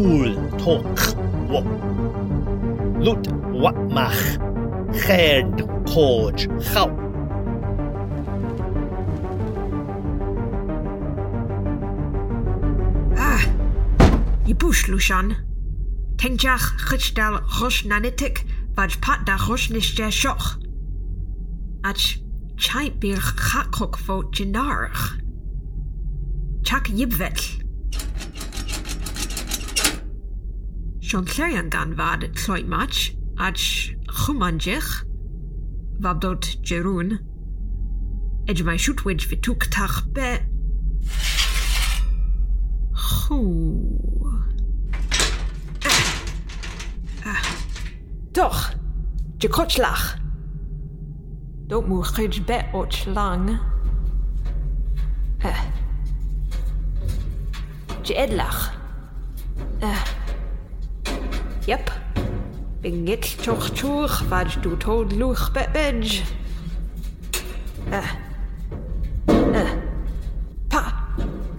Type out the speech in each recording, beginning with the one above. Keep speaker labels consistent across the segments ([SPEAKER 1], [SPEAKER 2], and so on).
[SPEAKER 1] cwl toch wo. Lut wa mach, cherd hoj chaw.
[SPEAKER 2] Ah, i bwys lwsian. Tengjach chydal chos nanitig, fad pat da chos nisge sioch. Ach, chait bir chacog fo gynarach. Chak yibfell. jongleriangan vad tloitmach, ach chumanjech, vabdot jerun, mein shutwidj vituk tach be. Doch, je kotschlach. Don't mu chij be och lang. Eh. Je edlach. Eh. Uh. Yep. Binget toch toch, wat du told luch bedge. Eh. Eh. Pa.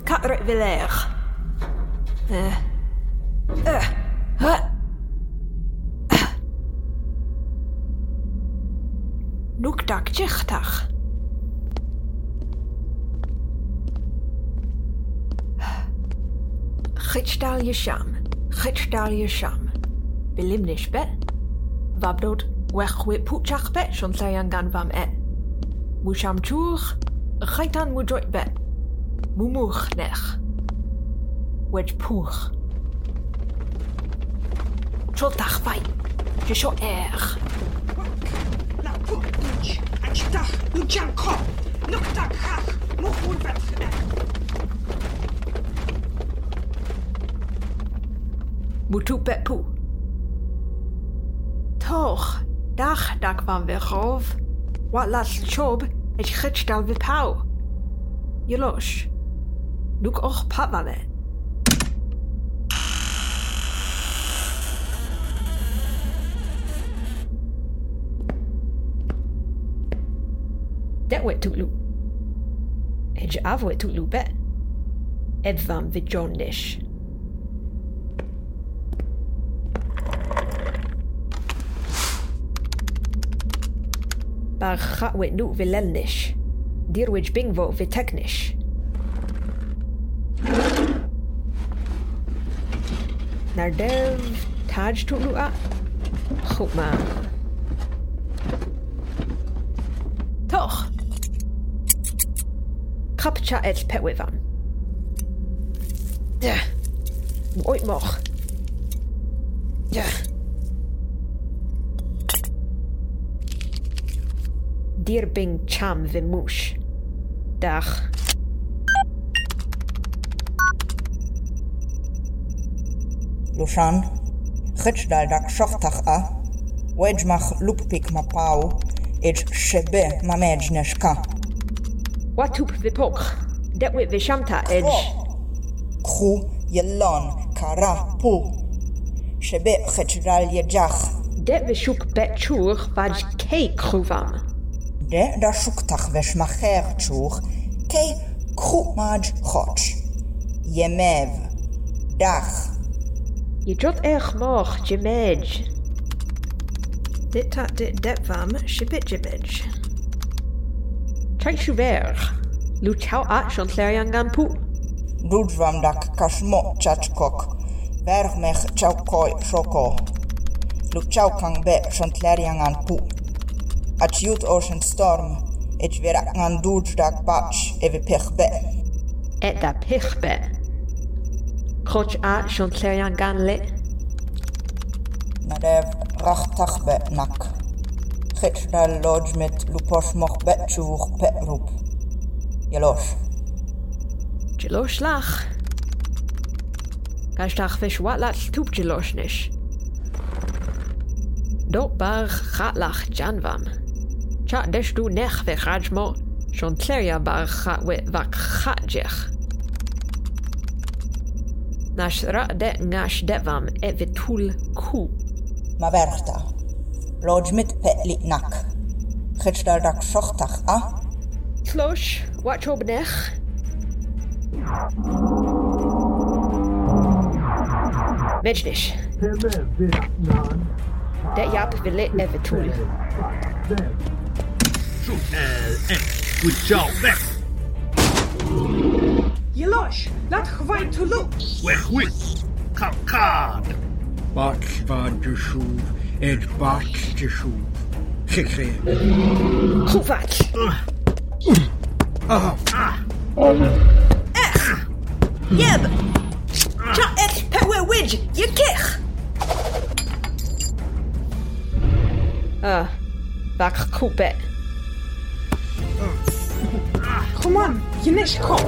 [SPEAKER 2] Quatre Villers. Eh. Eh. Huh. Nukdak jichtach. Chitdal Yesham. Chitdal Yesham. bilimnish be. Vabrod, wechwe pwchach be, siôn llayan gan fam e. Mwsham chwch, chaitan mwdroit be. Mwmwch nech. Wedge pwch. Troltach fai, jesio eich.
[SPEAKER 3] Na pwch inch, a chitach, nhw jan co.
[SPEAKER 2] Nwch dag chach, mwch wyrfetch eich. Mutu Pepu. toch. dach dag van Werchov. Wat las chob, het gitstal wipau. Jelosh. Nuk och patmanet. Det wet tut tuklu. Ej tut lu bet. Edvam vijondish. Bar xaq weqnu vi lelnix. Dirwiġ bingvo vi teknix. Nardev taġ tuqluqa? Xuqma. Toħ! Qabċa et petwifam. Duh! Muqojt moħ. Duh! Dir bing cham vimush. Dach.
[SPEAKER 4] Lushan, Chitdal dak shochtach a, Wedgemach lupik ma pau, Ed shebe ma mej neshka.
[SPEAKER 2] Watup vipok. Detwit vishamta edge.
[SPEAKER 4] Kru yelon kara pu. Shebe Chitdal yejach.
[SPEAKER 2] Det vishuk bet chur vaj ke kruvam.
[SPEAKER 4] De da shuktach veshmacher chur, Ke kru maj choch. Yemev. Dach.
[SPEAKER 2] Je jot erg moch jemej. Dit tat dit detvam shibit jibij. Chai shuver. Lu chau at shon gan pu.
[SPEAKER 4] Dudvam dak kashmo chachkok. Vergmech chaukoi shoko. Lukchau kang be shantleriangan pu. Achiut Ocean Storm, et vera andurj dak bach eve pechbe.
[SPEAKER 2] Et da pechbe. Koch a shon tleryan gan
[SPEAKER 4] le. Narev rachtachbe nak. Chitra lodge mit luposh moch betchuch petrup. Jelosh.
[SPEAKER 2] Jelosh lach. Gastach fish wat lat stup jelosh nish. Dot bar chatlach janvam. Chat desh du nech ve chajmo. Shon tleria bar chat wit vak chat jech. Nash ra det ngash devam et vitul ku.
[SPEAKER 4] Ma verchta.
[SPEAKER 2] Dat Jaap wil
[SPEAKER 1] even toe. Eh, goed zo, weg.
[SPEAKER 3] Jelosh, laat gewoon toe los.
[SPEAKER 1] Weg, weg. Kom.
[SPEAKER 5] Bak van de schoef en bak de shoot. Gekregen.
[SPEAKER 2] Goed wat.
[SPEAKER 5] Ah.
[SPEAKER 2] Echt. Jeb. Tja, echt, power widget. Je kich. Ah. Bak kupet.
[SPEAKER 3] Come on, je nish kop.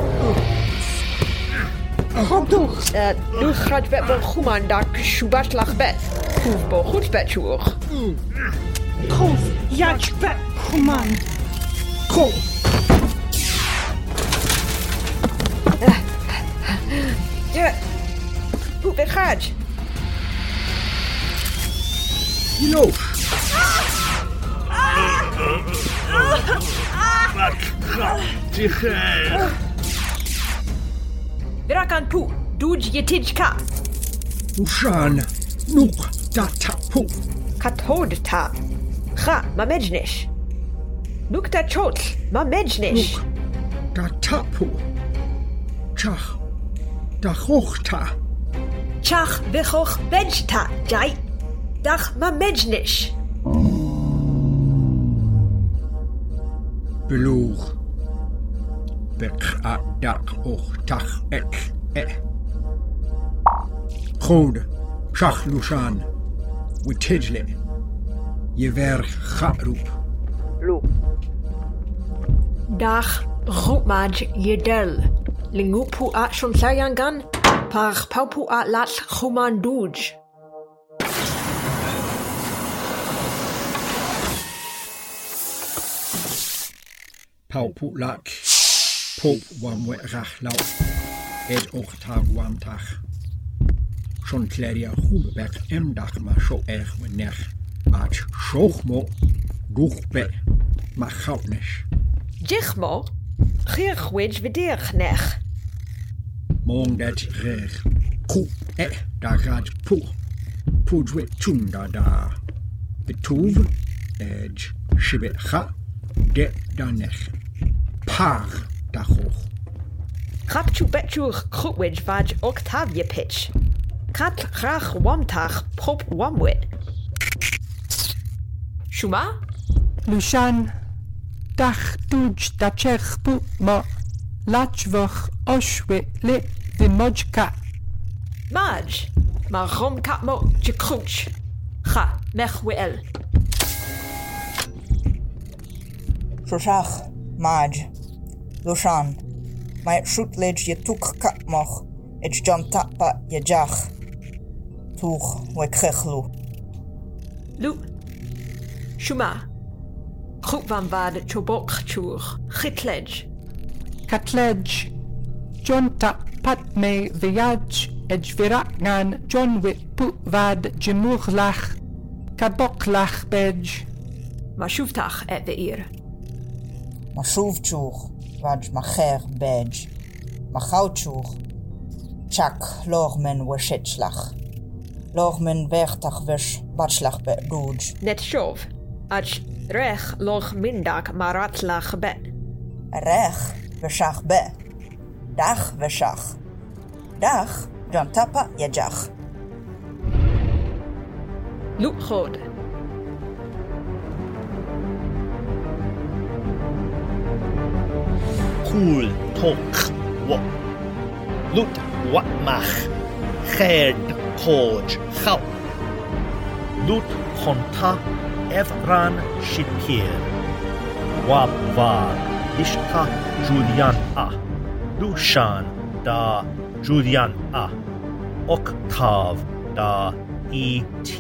[SPEAKER 3] Hop door.
[SPEAKER 2] Uh, nu gaat bet wel goeman dak shubat lach bet. Hoef bo goed bet choer.
[SPEAKER 3] Kof, jaj bet, come on.
[SPEAKER 5] ko.
[SPEAKER 2] Ja. Hoe bet gaat?
[SPEAKER 5] Jeloos.
[SPEAKER 1] Wat gaat zich er?
[SPEAKER 2] Verakan pu. Doej je tidj ka.
[SPEAKER 5] Ushan. Nuk datapu.
[SPEAKER 2] Katod ta. Ga, ma mejnish. Nuk da chot, ma mejnish.
[SPEAKER 5] Datapu. Chach. Dachochta.
[SPEAKER 2] Chach bichoch bejta, jai. Dach ma
[SPEAKER 5] Mensch nicht. Beluch Dag och Tag ek e. Chode, Schach Luchan, Wi tijle, Je ver charoep.
[SPEAKER 2] Lo. Dag Rotmaj jedel. Lingupu at schon sayan gan, par paupu at lat chuman duj.
[SPEAKER 5] Pau pu lak. Pop wam we rach lau. Et och tag. Schon kleria hubeberg em dag ma scho erg we nech. Aat schoch mo. Duch be. Ma chaut
[SPEAKER 2] nech. Mo. Gier gwej we
[SPEAKER 5] dich nech. Dat reg. E da gaat pu. Pu dwe tunda da. Betuv. Edge. Schibet ha. de done. par gachwch.
[SPEAKER 2] Chapchw betchwch crwwyd fad octavia pitch. Cat rach wamtach pop wamwyd. Shuma?
[SPEAKER 6] Lushan. Dach dwj da chech ma. Lachfach oshwe le de mojka.
[SPEAKER 2] Maj. Ma rom kat mo chikrwch. Cha mech wel.
[SPEAKER 4] Rosach. Maj. Lushan. My shootledge je toek katmoch, et jan tapa je jach. We.
[SPEAKER 2] Lu, shuma. Goed van waar de chobok.
[SPEAKER 6] Katledge. John tapat me viaj, et viraknan John wit puvad Kabok lach bej.
[SPEAKER 2] Maar schuftach et de eer.
[SPEAKER 4] Maar badge, Macher Bej, Machautschuch, Chak, Lormen Weschetschlach, Lormen Wertach Wesch Batschlach Beduj.
[SPEAKER 2] Net shov, Ach Rech Loch Mindak Maratlach Be.
[SPEAKER 4] Rech Weschach Be, Dach Weschach, Dach Jantapa
[SPEAKER 2] Yajach. Loop
[SPEAKER 1] Cool tok wo. Lut wat mach. Gerd koj gauw. Lut konta evran shipir. Wab var ishka Julian a. Lushan da Julian a. Octav da et.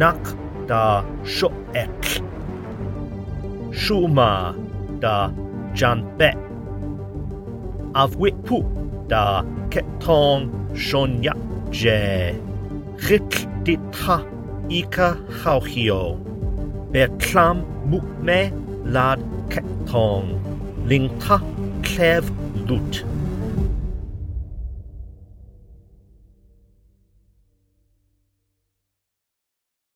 [SPEAKER 1] Nak da shoek. Shuma da Janpe. Avwipu da Ketong Shonya Je. Rik dita ika hauchio. Beklam mukme lad Ketong. Lingta klev lut.